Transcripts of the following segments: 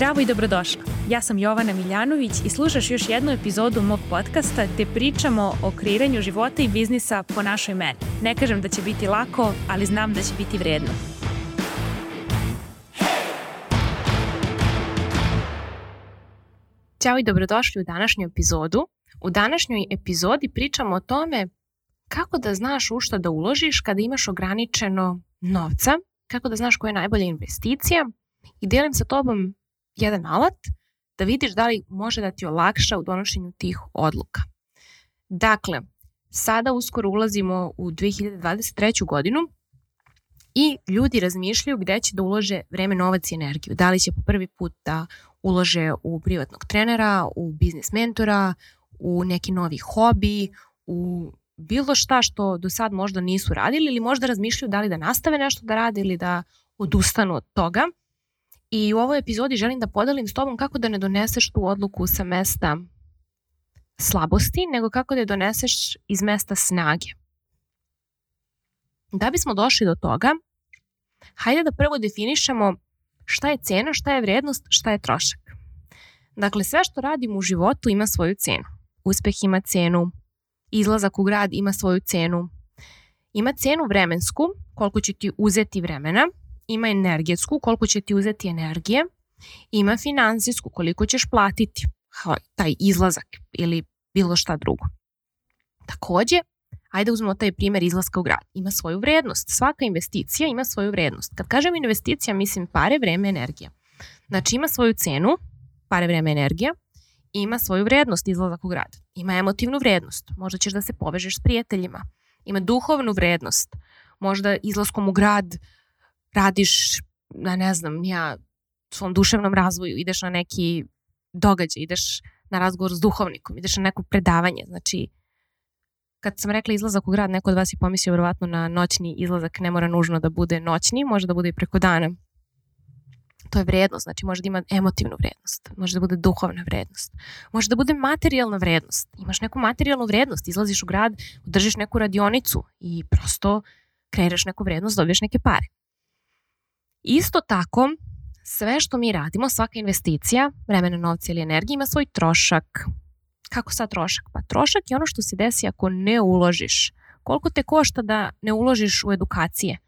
Zdravo i dobrodošla. Ja sam Jovana Miljanović i slušaš još jednu epizodu mog podcasta gde pričamo o kreiranju života i biznisa po našoj meni. Ne kažem da će biti lako, ali znam da će biti vredno. Ćao i dobrodošli u današnju epizodu. U današnjoj epizodi pričamo o tome kako da znaš u što da uložiš kada imaš ograničeno novca, kako da znaš koja je najbolja investicija i delim sa tobom jedan alat da vidiš da li može da ti olakša u donošenju tih odluka. Dakle, sada uskoro ulazimo u 2023. godinu i ljudi razmišljaju gde će da ulože vreme, novac i energiju. Da li će po prvi put da ulože u privatnog trenera, u biznis mentora, u neki novi hobi, u bilo šta što do sad možda nisu radili ili možda razmišljaju da li da nastave nešto da rade ili da odustanu od toga. I u ovoj epizodi želim da podelim s tobom kako da ne doneseš tu odluku sa mesta slabosti, nego kako da je doneseš iz mesta snage. Da bismo došli do toga, hajde da prvo definišemo šta je cena, šta je vrednost, šta je trošak. Dakle, sve što radimo u životu ima svoju cenu. Uspeh ima cenu, izlazak u grad ima svoju cenu. Ima cenu vremensku, koliko će ti uzeti vremena, ima energetsku, koliko će ti uzeti energije, ima finansijsku, koliko ćeš platiti taj izlazak ili bilo šta drugo. Takođe, ajde uzmemo taj primer izlaska u grad. Ima svoju vrednost. Svaka investicija ima svoju vrednost. Kad kažem investicija, mislim pare, vreme, energija. Znači ima svoju cenu, pare, vreme, energija, ima svoju vrednost izlazak u grad. Ima emotivnu vrednost. Možda ćeš da se povežeš s prijateljima. Ima duhovnu vrednost. Možda izlaskom u grad radiš na ne znam, ja svom duševnom razvoju, ideš na neki događaj, ideš na razgovor s duhovnikom, ideš na neko predavanje, znači kad sam rekla izlazak u grad, neko od vas je pomislio verovatno na noćni izlazak, ne mora nužno da bude noćni, može da bude i preko dana. To je vrednost, znači može da ima emotivnu vrednost, može da bude duhovna vrednost, može da bude materijalna vrednost. Imaš neku materijalnu vrednost, izlaziš u grad, držiš neku radionicu i prosto kreiraš neku vrednost, dobiješ neke pare. Isto tako, sve što mi radimo, svaka investicija, vremena, novca ili energije ima svoj trošak. Kako sad trošak? Pa trošak je ono što se desi ako ne uložiš. Koliko te košta da ne uložiš u edukacije?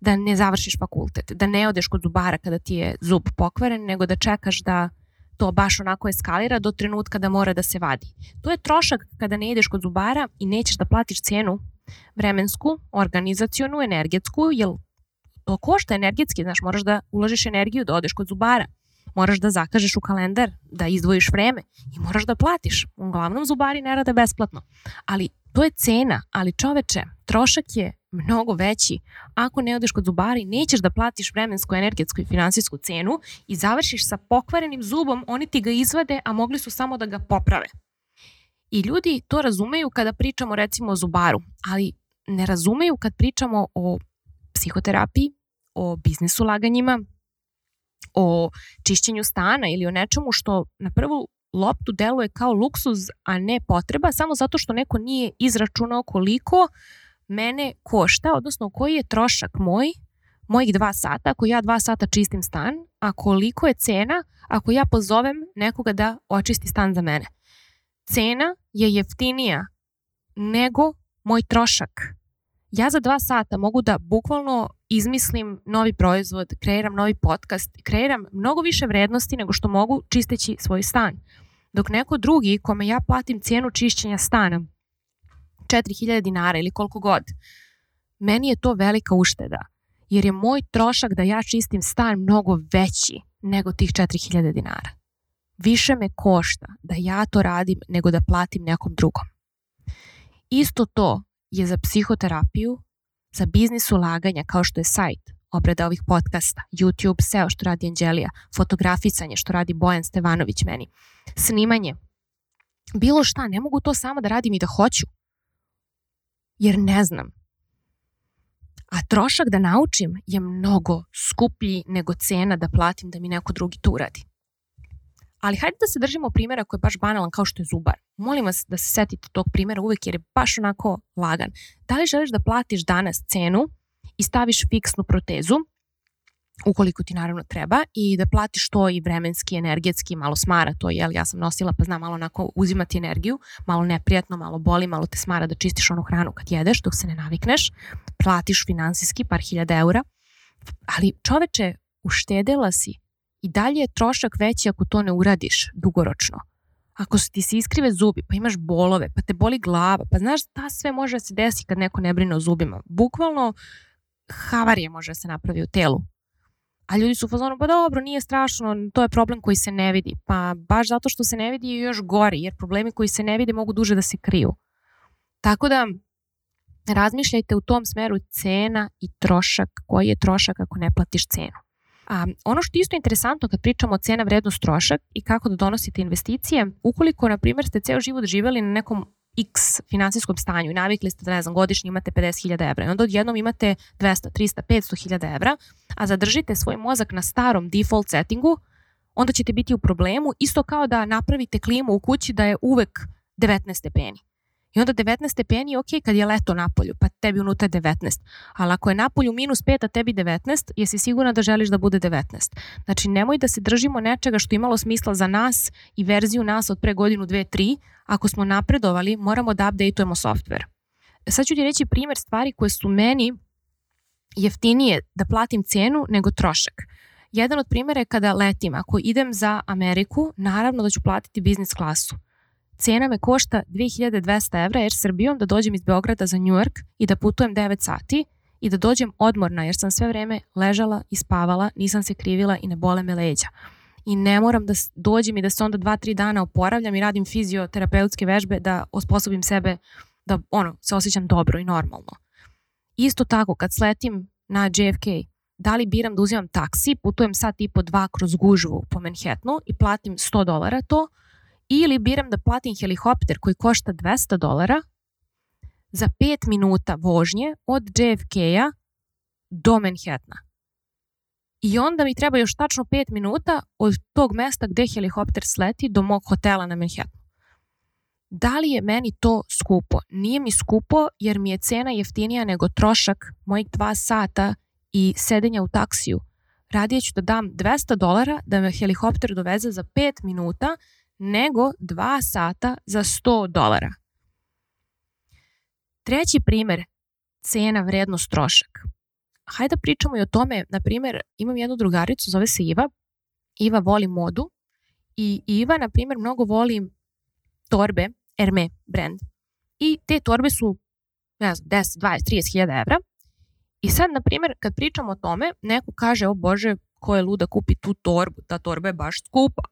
Da ne završiš fakultet, da ne odeš kod zubara kada ti je zub pokvaren, nego da čekaš da to baš onako eskalira do trenutka da mora da se vadi. To je trošak kada ne ideš kod zubara i nećeš da platiš cenu vremensku, organizacionu, energetsku, jer to košta energetski, znaš, moraš da uložiš energiju, da odeš kod zubara, moraš da zakažeš u kalendar, da izdvojiš vreme i moraš da platiš. Uglavnom zubari ne rade besplatno. Ali to je cena, ali čoveče, trošak je mnogo veći. Ako ne odeš kod zubara i nećeš da platiš vremensku, energetsku i finansijsku cenu i završiš sa pokvarenim zubom, oni ti ga izvade, a mogli su samo da ga poprave. I ljudi to razumeju kada pričamo recimo o zubaru, ali ne razumeju kad pričamo o psihoterapiji, o biznis ulaganjima, o čišćenju stana ili o nečemu što na prvu loptu deluje kao luksuz, a ne potreba, samo zato što neko nije izračunao koliko mene košta, odnosno koji je trošak moj, mojih dva sata, ako ja dva sata čistim stan, a koliko je cena ako ja pozovem nekoga da očisti stan za mene. Cena je jeftinija nego moj trošak ja za dva sata mogu da bukvalno izmislim novi proizvod, kreiram novi podcast, kreiram mnogo više vrednosti nego što mogu čisteći svoj stan. Dok neko drugi kome ja platim cijenu čišćenja stana 4000 dinara ili koliko god, meni je to velika ušteda. Jer je moj trošak da ja čistim stan mnogo veći nego tih 4000 dinara. Više me košta da ja to radim nego da platim nekom drugom. Isto to je za psihoterapiju, za biznis ulaganja kao što je sajt, obrada ovih podcasta, YouTube, SEO što radi Anđelija, fotografisanje što radi Bojan Stevanović meni, snimanje, bilo šta, ne mogu to samo da radim i da hoću, jer ne znam. A trošak da naučim je mnogo skuplji nego cena da platim da mi neko drugi to uradi. Ali hajde da se držimo primjera koji je baš banalan kao što je zubar. Molim vas da se setite tog primjera uvek jer je baš onako lagan. Da li želiš da platiš danas cenu i staviš fiksnu protezu ukoliko ti naravno treba i da platiš to i vremenski, energetski, malo smara to, jel, ja sam nosila pa znam malo onako uzimati energiju, malo neprijatno, malo boli, malo te smara da čistiš onu hranu kad jedeš dok se ne navikneš, platiš finansijski par hiljada eura, ali čoveče, uštedela si i dalje je trošak veći ako to ne uradiš dugoročno. Ako ti se iskrive zubi, pa imaš bolove, pa te boli glava, pa znaš ta sve može da se desi kad neko ne brine o zubima. Bukvalno havarije može da se napravi u telu A ljudi su u fazonu, pa dobro, nije strašno, to je problem koji se ne vidi. Pa baš zato što se ne vidi je još gori, jer problemi koji se ne vide mogu duže da se kriju. Tako da razmišljajte u tom smeru cena i trošak, koji je trošak ako ne platiš cenu. A, ono što je isto interesantno kad pričamo o cena, vrednost, trošak i kako da donosite investicije, ukoliko, na primjer, ste ceo život živeli na nekom x finansijskom stanju i navikli ste da, ne znam, godišnje imate 50.000 evra i onda odjednom imate 200, 300, 500.000 evra, a zadržite svoj mozak na starom default settingu, onda ćete biti u problemu, isto kao da napravite klimu u kući da je uvek 19 stepeni. I onda 19 stepeni je ok kad je leto na polju, pa tebi unutra 19. Ali ako je na polju minus 5, a tebi 19, jesi sigurna da želiš da bude 19. Znači nemoj da se držimo nečega što imalo smisla za nas i verziju nas od pre godinu, dve, tri. Ako smo napredovali, moramo da updateujemo software. Sad ću ti reći primer stvari koje su meni jeftinije da platim cenu nego trošak. Jedan od primjera je kada letim. Ako idem za Ameriku, naravno da ću platiti biznis klasu Cena me košta 2200 evra jer Srbijom da dođem iz Beograda za New York i da putujem 9 sati i da dođem odmorna jer sam sve vreme ležala i spavala, nisam se krivila i ne bole me leđa. I ne moram da dođem i da se onda 2-3 dana oporavljam i radim fizioterapeutske vežbe da osposobim sebe da ono, se osjećam dobro i normalno. Isto tako kad sletim na JFK, da li biram da uzimam taksi, putujem sat i po dva kroz gužvu po Manhattanu i platim 100 dolara to, ili biram da platim helikopter koji košta 200 dolara za 5 minuta vožnje od JFK-a do Manhattana. I onda mi treba još tačno 5 minuta od tog mesta gde helikopter sleti do mog hotela na Manhattanu. Da li je meni to skupo? Nije mi skupo jer mi je cena jeftinija nego trošak mojih 2 sata i sedenja u taksiju. Radije ću da dam 200 dolara da me helikopter doveze za 5 minuta nego 2 sata za 100 dolara. Treći primer, cena, vrednost, trošak. Hajde da pričamo i o tome, na primer, imam jednu drugaricu, zove se Iva. Iva voli modu i Iva, na primer, mnogo voli torbe Herme brand. I te torbe su, ne znam, 10, 20, 30 hiljada evra. I sad, na primer, kad pričamo o tome, neko kaže, o Bože, ko je luda kupi tu torbu, ta torba je baš skupa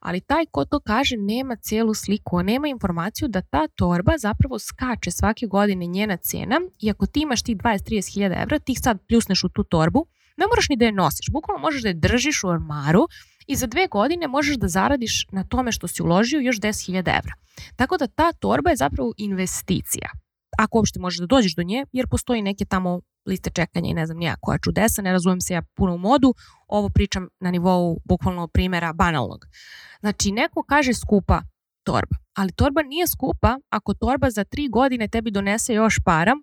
ali taj ko to kaže nema celu sliku, nema informaciju da ta torba zapravo skače svake godine njena cena i ako ti imaš tih 20-30 hiljada evra, ti ih sad pljusneš u tu torbu, ne moraš ni da je nosiš, bukvalno možeš da je držiš u ormaru i za dve godine možeš da zaradiš na tome što si uložio još 10.000 evra. Tako da ta torba je zapravo investicija. Ako uopšte možeš da dođeš do nje, jer postoji neke tamo liste čekanja i ne znam nija koja čudesa, ne razumem se ja puno u modu, ovo pričam na nivou bukvalno primjera banalnog. Znači, neko kaže skupa torba, ali torba nije skupa ako torba za tri godine tebi donese još para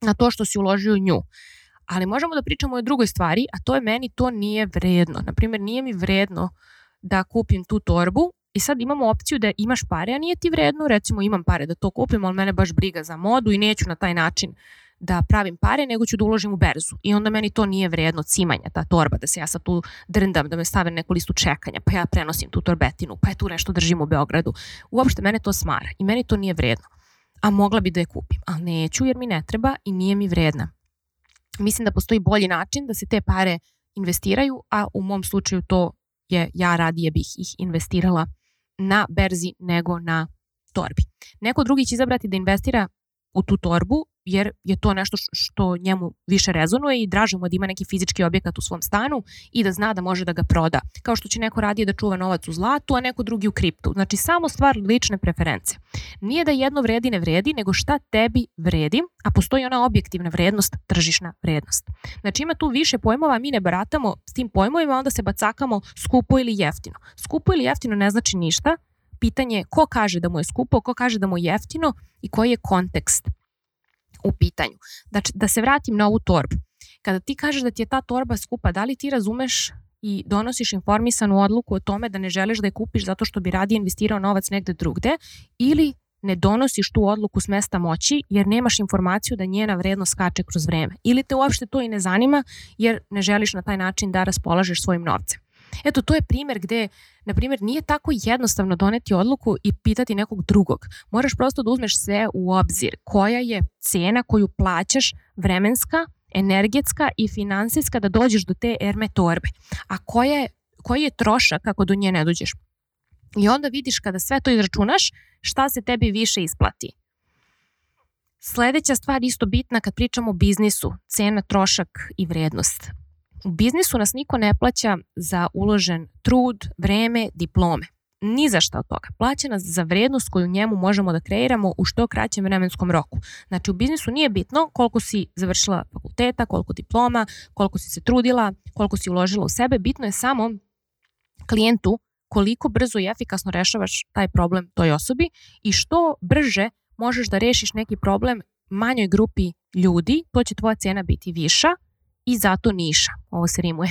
na to što si uložio u nju. Ali možemo da pričamo o drugoj stvari, a to je meni to nije vredno. Naprimjer, nije mi vredno da kupim tu torbu i sad imamo opciju da imaš pare, a nije ti vredno, recimo imam pare da to kupim, ali mene baš briga za modu i neću na taj način da pravim pare, nego ću da uložim u berzu. I onda meni to nije vredno cimanja, ta torba, da se ja sad tu drndam, da me stave neku listu čekanja, pa ja prenosim tu torbetinu, pa je tu nešto držim u Beogradu. Uopšte mene to smara i meni to nije vredno. A mogla bi da je kupim, ali neću jer mi ne treba i nije mi vredna. Mislim da postoji bolji način da se te pare investiraju, a u mom slučaju to je ja radije bih ih investirala na berzi nego na torbi. Neko drugi će izabrati da investira u tu torbu jer je to nešto što njemu više rezonuje i draže mu da ima neki fizički objekat u svom stanu i da zna da može da ga proda. Kao što će neko radije da čuva novac u zlatu, a neko drugi u kriptu. Znači samo stvar lične preference. Nije da jedno vredi ne vredi, nego šta tebi vredi, a postoji ona objektivna vrednost, tržišna vrednost. Znači ima tu više pojmova, mi ne baratamo s tim pojmovima, onda se bacakamo skupo ili jeftino. Skupo ili jeftino ne znači ništa, pitanje je ko kaže da mu je skupo, ko kaže da mu je jeftino i koji je kontekst u pitanju. Znači, da se vratim na ovu torbu. Kada ti kažeš da ti je ta torba skupa, da li ti razumeš i donosiš informisanu odluku o tome da ne želiš da je kupiš zato što bi radije investirao novac negde drugde ili ne donosiš tu odluku s mesta moći jer nemaš informaciju da njena vrednost skače kroz vreme. Ili te uopšte to i ne zanima jer ne želiš na taj način da raspolažeš svojim novcem. Eto, to je primer gde, na primjer, nije tako jednostavno doneti odluku i pitati nekog drugog. Moraš prosto da uzmeš sve u obzir. Koja je cena koju plaćaš vremenska, energetska i finansijska da dođeš do te erme torbe. A koja je, koji je trošak ako do nje ne dođeš? I onda vidiš kada sve to izračunaš, šta se tebi više isplati. Sledeća stvar isto bitna kad pričamo o biznisu, cena, trošak i vrednost. U biznisu nas niko ne plaća za uložen trud, vreme, diplome. Ni za šta od toga. Plaća nas za vrednost koju njemu možemo da kreiramo u što kraćem vremenskom roku. Znači u biznisu nije bitno koliko si završila fakulteta, koliko diploma, koliko si se trudila, koliko si uložila u sebe. Bitno je samo klijentu koliko brzo i efikasno rešavaš taj problem toj osobi i što brže možeš da rešiš neki problem manjoj grupi ljudi, to će tvoja cena biti viša i zato niša. Ovo se rimuje.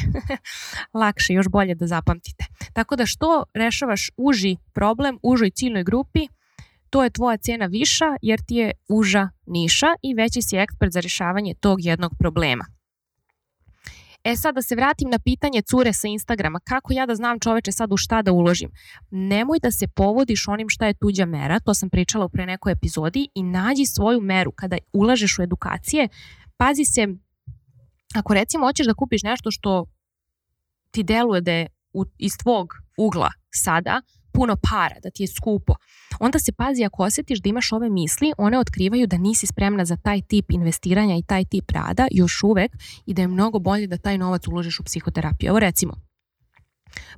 Lakše, još bolje da zapamtite. Tako da što rešavaš uži problem užoj ciljnoj grupi, to je tvoja cena viša jer ti je uža niša i veći si ekspert za rešavanje tog jednog problema. E sad da se vratim na pitanje cure sa Instagrama, kako ja da znam čoveče sad u šta da uložim? Nemoj da se povodiš onim šta je tuđa mera, to sam pričala u pre nekoj epizodi i nađi svoju meru kada ulažeš u edukacije, pazi se, ako recimo hoćeš da kupiš nešto što ti deluje da je iz tvog ugla sada, puno para, da ti je skupo, onda se pazi ako osjetiš da imaš ove misli, one otkrivaju da nisi spremna za taj tip investiranja i taj tip rada još uvek i da je mnogo bolje da taj novac uložiš u psihoterapiju. Evo recimo,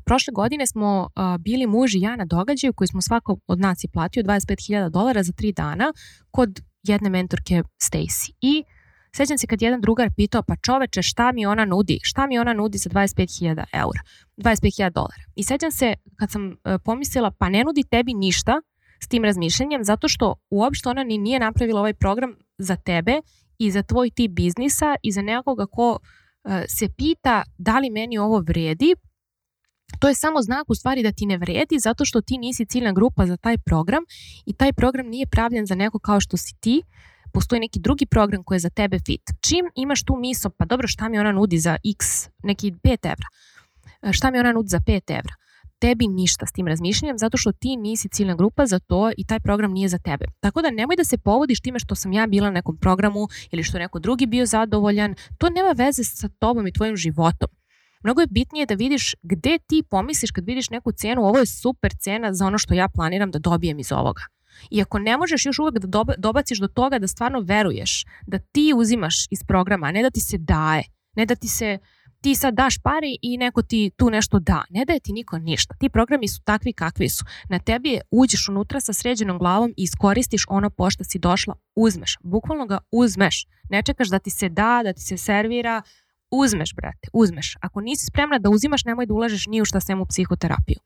Prošle godine smo uh, bili muž i ja na događaju koji smo svako od nas i platio 25.000 dolara za tri dana kod jedne mentorke Stacy. I sećam se kad jedan drugar pitao, pa čoveče, šta mi ona nudi? Šta mi ona nudi za 25.000 eura? 25.000 dolara. I sećam se kad sam uh, pomislila, pa ne nudi tebi ništa, s tim razmišljanjem zato što uopšte ona ni nije napravila ovaj program za tebe i za tvoj tip biznisa i za nekoga ko uh, se pita da li meni ovo vredi, to je samo znak u stvari da ti ne vredi zato što ti nisi ciljna grupa za taj program i taj program nije pravljen za neko kao što si ti, postoji neki drugi program koji je za tebe fit. Čim imaš tu misao, pa dobro šta mi ona nudi za x, neki 5 evra, e, šta mi ona nudi za 5 evra, tebi ništa s tim razmišljanjem zato što ti nisi ciljna grupa za to i taj program nije za tebe. Tako da nemoj da se povodiš time što sam ja bila na nekom programu ili što neko drugi bio zadovoljan. To nema veze sa tobom i tvojim životom. Mnogo je bitnije da vidiš gde ti pomisliš kad vidiš neku cenu, ovo je super cena za ono što ja planiram da dobijem iz ovoga. I ako ne možeš još uvek da dobaciš do toga da stvarno veruješ da ti uzimaš iz programa, a ne da ti se daje, ne da ti se ti sad daš pari i neko ti tu nešto da. Ne daje ti niko ništa. Ti programi su takvi kakvi su. Na tebi je uđeš unutra sa sređenom glavom i iskoristiš ono pošto si došla, uzmeš. Bukvalno ga uzmeš. Ne čekaš da ti se da, da ti se servira. Uzmeš, brate, uzmeš. Ako nisi spremna da uzimaš, nemoj da ulažeš ni u šta sem u psihoterapiju.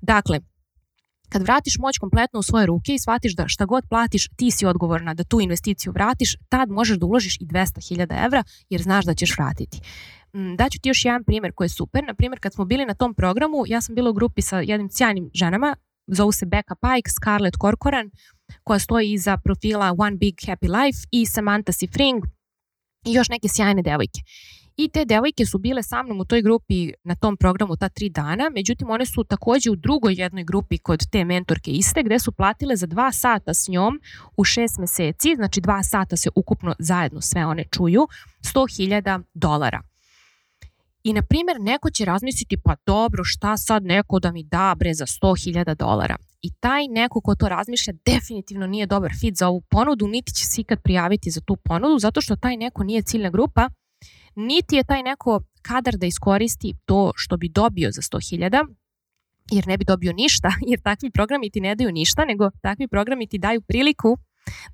Dakle, kad vratiš moć kompletno u svoje ruke i shvatiš da šta god platiš, ti si odgovorna da tu investiciju vratiš, tad možeš da uložiš i 200.000 evra jer znaš da ćeš vratiti. Mm, daću ti još jedan primjer koji je super. Na primjer, kad smo bili na tom programu, ja sam bila u grupi sa jednim sjajnim ženama, zovu se Becca Pike, Scarlett Corcoran, koja stoji iza profila One Big Happy Life i Samantha Sifring i još neke sjajne devojke. I te devojke su bile sa mnom u toj grupi na tom programu ta tri dana, međutim one su takođe u drugoj jednoj grupi kod te mentorke iste, gde su platile za dva sata s njom u šest meseci, znači dva sata se ukupno zajedno sve one čuju, 100.000 dolara. I, na primjer, neko će razmisliti, pa dobro, šta sad neko da mi da bre za 100.000 dolara? I taj neko ko to razmišlja definitivno nije dobar fit za ovu ponudu, niti će se ikad prijaviti za tu ponudu, zato što taj neko nije ciljna grupa, niti je taj neko kadar da iskoristi to što bi dobio za 100.000, jer ne bi dobio ništa, jer takvi programi ti ne daju ništa, nego takvi programi ti daju priliku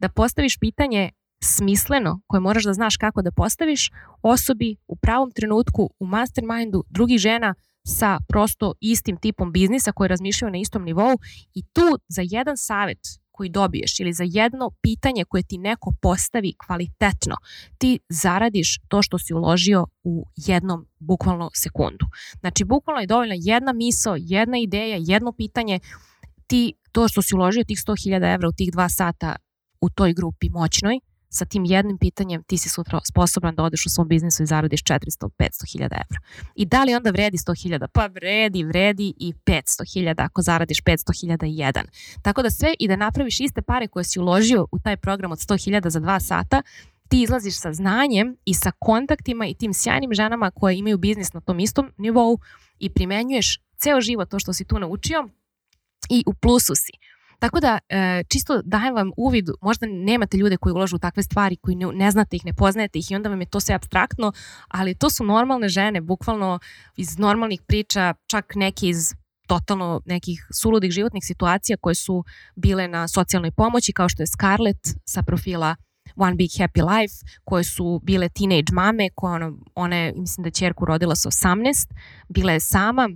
da postaviš pitanje smisleno koje moraš da znaš kako da postaviš osobi u pravom trenutku u mastermindu drugih žena sa prosto istim tipom biznisa koji razmišljaju na istom nivou i tu za jedan savet koji dobiješ ili za jedno pitanje koje ti neko postavi kvalitetno, ti zaradiš to što si uložio u jednom bukvalno sekundu. Znači, bukvalno je dovoljna jedna misao, jedna ideja, jedno pitanje, ti to što si uložio tih 100.000 evra u tih dva sata u toj grupi moćnoj, sa tim jednim pitanjem ti si sutra sposoban da odeš u svom biznisu i zaradiš 400-500 hiljada evra. I da li onda vredi 100 hiljada? Pa vredi, vredi i 500 hiljada ako zaradiš 500 hiljada i jedan. Tako da sve i da napraviš iste pare koje si uložio u taj program od 100 hiljada za dva sata, ti izlaziš sa znanjem i sa kontaktima i tim sjajnim ženama koje imaju biznis na tom istom nivou i primenjuješ ceo život to što si tu naučio i u plusu si. Tako da, e, čisto dajem vam uvid, možda nemate ljude koji ulažu u takve stvari, koji ne, ne znate ih, ne poznajete ih i onda vam je to sve abstraktno, ali to su normalne žene, bukvalno iz normalnih priča, čak neke iz totalno nekih suludih životnih situacija koje su bile na socijalnoj pomoći, kao što je Scarlett sa profila One Big Happy Life, koje su bile teenage mame, koja ona, ona je, mislim da čerku rodila sa 18, bila je sama,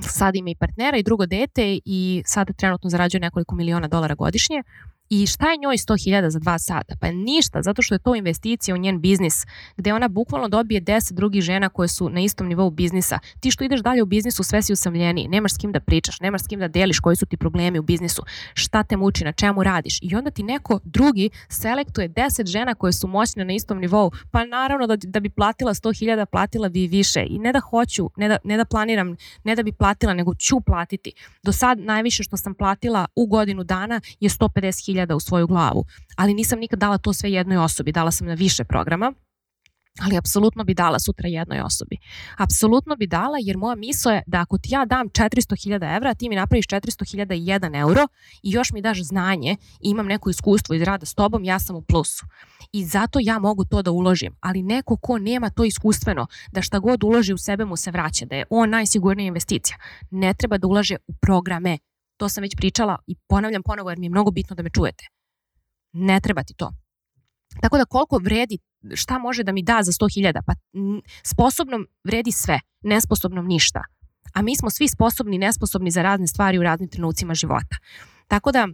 sad ima i partnera i drugo dete i sada trenutno zarađuje nekoliko miliona dolara godišnje I šta je njoj 100.000 za dva sata? Pa ništa, zato što je to investicija u njen biznis, gde ona bukvalno dobije 10 drugih žena koje su na istom nivou biznisa. Ti što ideš dalje u biznisu, sve si usamljeniji, nemaš s kim da pričaš, nemaš s kim da deliš koji su ti problemi u biznisu, šta te muči, na čemu radiš. I onda ti neko drugi selektuje 10 žena koje su moćne na istom nivou, pa naravno da, da bi platila 100.000, platila bi više. I ne da hoću, ne da, ne da planiram, ne da bi platila, nego ću platiti. Do sad najviše što sam platila u godinu dana je 150.000 hiljada u svoju glavu, ali nisam nikad dala to sve jednoj osobi, dala sam na više programa, ali apsolutno bi dala sutra jednoj osobi. Apsolutno bi dala jer moja misla je da ako ti ja dam 400.000 evra, ti mi napraviš 400.001 euro i još mi daš znanje i imam neko iskustvo iz rada s tobom, ja sam u plusu. I zato ja mogu to da uložim. Ali neko ko nema to iskustveno, da šta god uloži u sebe mu se vraća, da je on najsigurnija investicija, ne treba da ulaže u programe To sam već pričala i ponavljam ponovo jer mi je mnogo bitno da me čujete. Ne treba ti to. Tako da koliko vredi, šta može da mi da za 100.000? Pa sposobnom vredi sve, nesposobnom ništa. A mi smo svi sposobni i nesposobni za razne stvari u raznim trenucima života. Tako da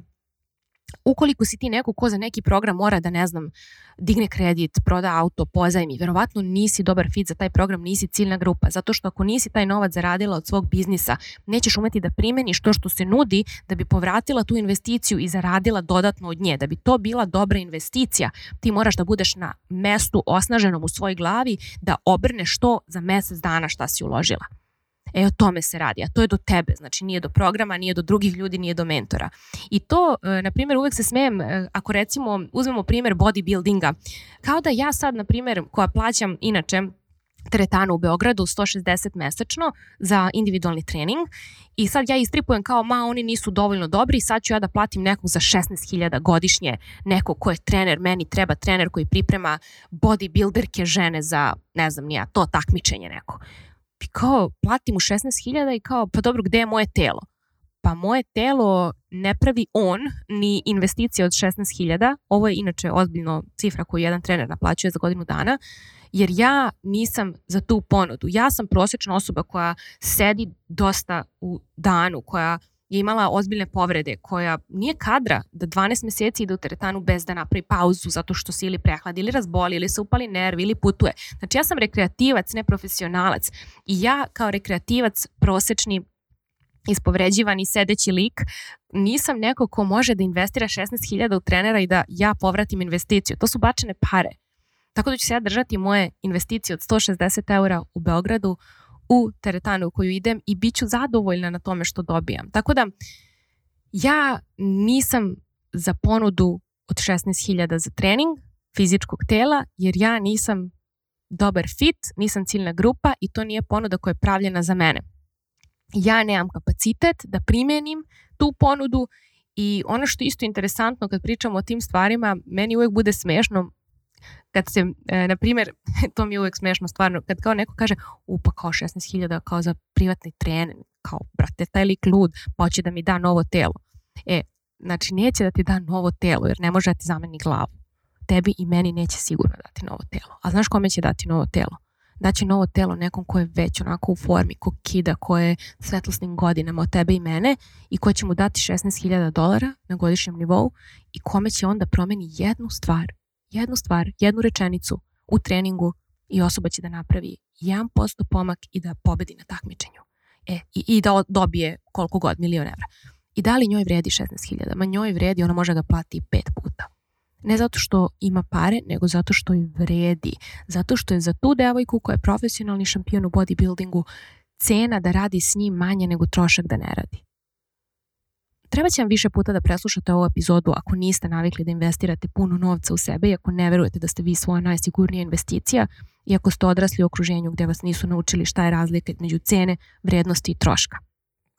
ukoliko si ti neko ko za neki program mora da, ne znam, digne kredit, proda auto, pozajmi, verovatno nisi dobar fit za taj program, nisi ciljna grupa, zato što ako nisi taj novac zaradila od svog biznisa, nećeš umeti da primeniš to što se nudi da bi povratila tu investiciju i zaradila dodatno od nje. Da bi to bila dobra investicija, ti moraš da budeš na mestu osnaženom u svojoj glavi da obrneš to za mesec dana šta si uložila. E o tome se radi, a to je do tebe, znači nije do programa, nije do drugih ljudi, nije do mentora. I to, e, na primjer, uvek se smejem, e, ako recimo uzmemo primjer bodybuildinga, kao da ja sad, na primjer, koja plaćam inače teretanu u Beogradu 160 mesečno za individualni trening i sad ja istripujem kao ma oni nisu dovoljno dobri i sad ću ja da platim nekog za 16.000 godišnje nekog ko je trener, meni treba trener koji priprema bodybuilderke žene za ne znam nija, to takmičenje neko i kao platim mu 16.000 i kao pa dobro gde je moje telo? Pa moje telo ne pravi on ni investicije od 16.000, ovo je inače ozbiljno cifra koju jedan trener naplaćuje za godinu dana, jer ja nisam za tu ponudu. Ja sam prosječna osoba koja sedi dosta u danu, koja je imala ozbiljne povrede, koja nije kadra da 12 meseci ide u teretanu bez da napravi pauzu zato što se ili prehladi ili razboli ili se upali nerv ili putuje. Znači ja sam rekreativac, ne profesionalac i ja kao rekreativac prosečni ispovređivani sedeći lik, nisam neko ko može da investira 16.000 u trenera i da ja povratim investiciju. To su bačene pare. Tako da ću se ja držati moje investicije od 160 eura u Beogradu u teretanu u koju idem i bit ću zadovoljna na tome što dobijam. Tako da ja nisam za ponudu od 16.000 za trening fizičkog tela, jer ja nisam dobar fit, nisam ciljna grupa i to nije ponuda koja je pravljena za mene. Ja nemam kapacitet da primenim tu ponudu i ono što je isto interesantno kad pričamo o tim stvarima, meni uvek bude smešno kad se, e, na primjer, to mi je uvek smešno stvarno, kad kao neko kaže, upa kao 16.000 kao za privatni trening, kao, brate, taj lik lud, pa hoće da mi da novo telo. E, znači, neće da ti da novo telo, jer ne može da ti zameni glavu. Tebi i meni neće sigurno dati novo telo. A znaš kome će dati novo telo? daće novo telo nekom ko je već onako u formi, ko kida, ko je svetlosnim godinama od tebe i mene i ko će mu dati 16.000 dolara na godišnjem nivou i kome će onda promeni jednu stvar, jednu stvar, jednu rečenicu u treningu i osoba će da napravi 1% pomak i da pobedi na takmičenju. E, i, i da dobije koliko god, milion evra. I da li njoj vredi 16.000? Ma njoj vredi, ona može da plati pet puta. Ne zato što ima pare, nego zato što joj vredi. Zato što je za tu devojku koja je profesionalni šampion u bodybuildingu cena da radi s njim manje nego trošak da ne radi. Treba će vam više puta da preslušate ovu epizodu ako niste navikli da investirate puno novca u sebe i ako ne verujete da ste vi svoja najsigurnija investicija i ako ste odrasli u okruženju gde vas nisu naučili šta je razlika između cene, vrednosti i troška.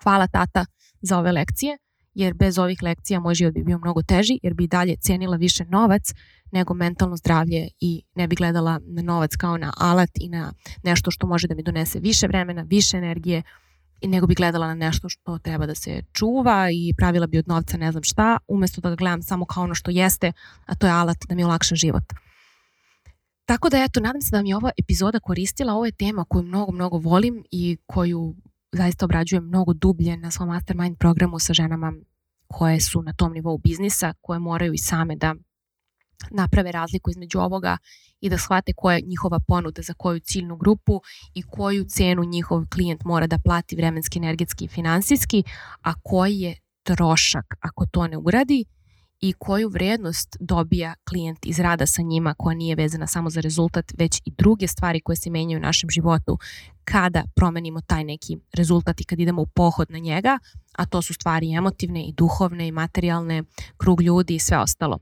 Hvala tata za ove lekcije, jer bez ovih lekcija moj život bi bio mnogo teži, jer bi dalje cenila više novac nego mentalno zdravlje i ne bi gledala na novac kao na alat i na nešto što može da mi donese više vremena, više energije, nego bi gledala na nešto što treba da se čuva i pravila bi od novca ne znam šta, umesto da ga gledam samo kao ono što jeste, a to je alat da mi olakša život. Tako da eto, nadam se da mi je ova epizoda koristila. Ovo je tema koju mnogo, mnogo volim i koju zaista obrađujem mnogo dublje na svom mastermind programu sa ženama koje su na tom nivou biznisa, koje moraju i same da naprave razliku između ovoga i da shvate koja je njihova ponuda za koju ciljnu grupu i koju cenu njihov klijent mora da plati vremenski, energetski i finansijski, a koji je trošak ako to ne uradi i koju vrednost dobija klijent iz rada sa njima koja nije vezana samo za rezultat, već i druge stvari koje se menjaju u našem životu kada promenimo taj neki rezultat i kad idemo u pohod na njega, a to su stvari emotivne i duhovne i materijalne, krug ljudi i sve ostalo.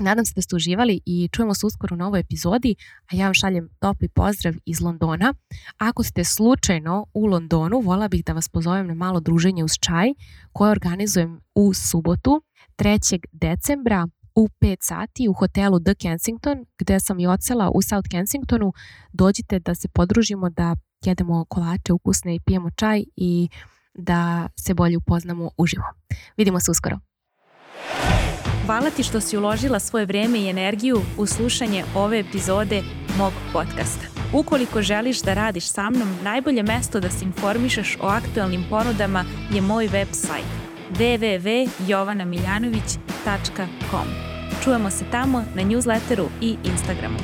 Nadam se da ste uživali i čujemo se uskoro u novoj epizodi, a ja vam šaljem topli pozdrav iz Londona. Ako ste slučajno u Londonu, vola bih da vas pozovem na malo druženje uz čaj koje organizujem u subotu 3. decembra u 5 sati u hotelu The Kensington, gde sam i ocela u South Kensingtonu. Dođite da se podružimo, da jedemo kolače ukusne i pijemo čaj i da se bolje upoznamo uživo. Vidimo se uskoro. Hvala ti što si uložila svoje vreme i energiju u slušanje ove epizode mog podcasta. Ukoliko želiš da radiš sa mnom, najbolje mesto da se informišeš o aktualnim ponudama je moj website www.jovanamiljanović.com. Čujemo se tamo na newsletteru i Instagramu.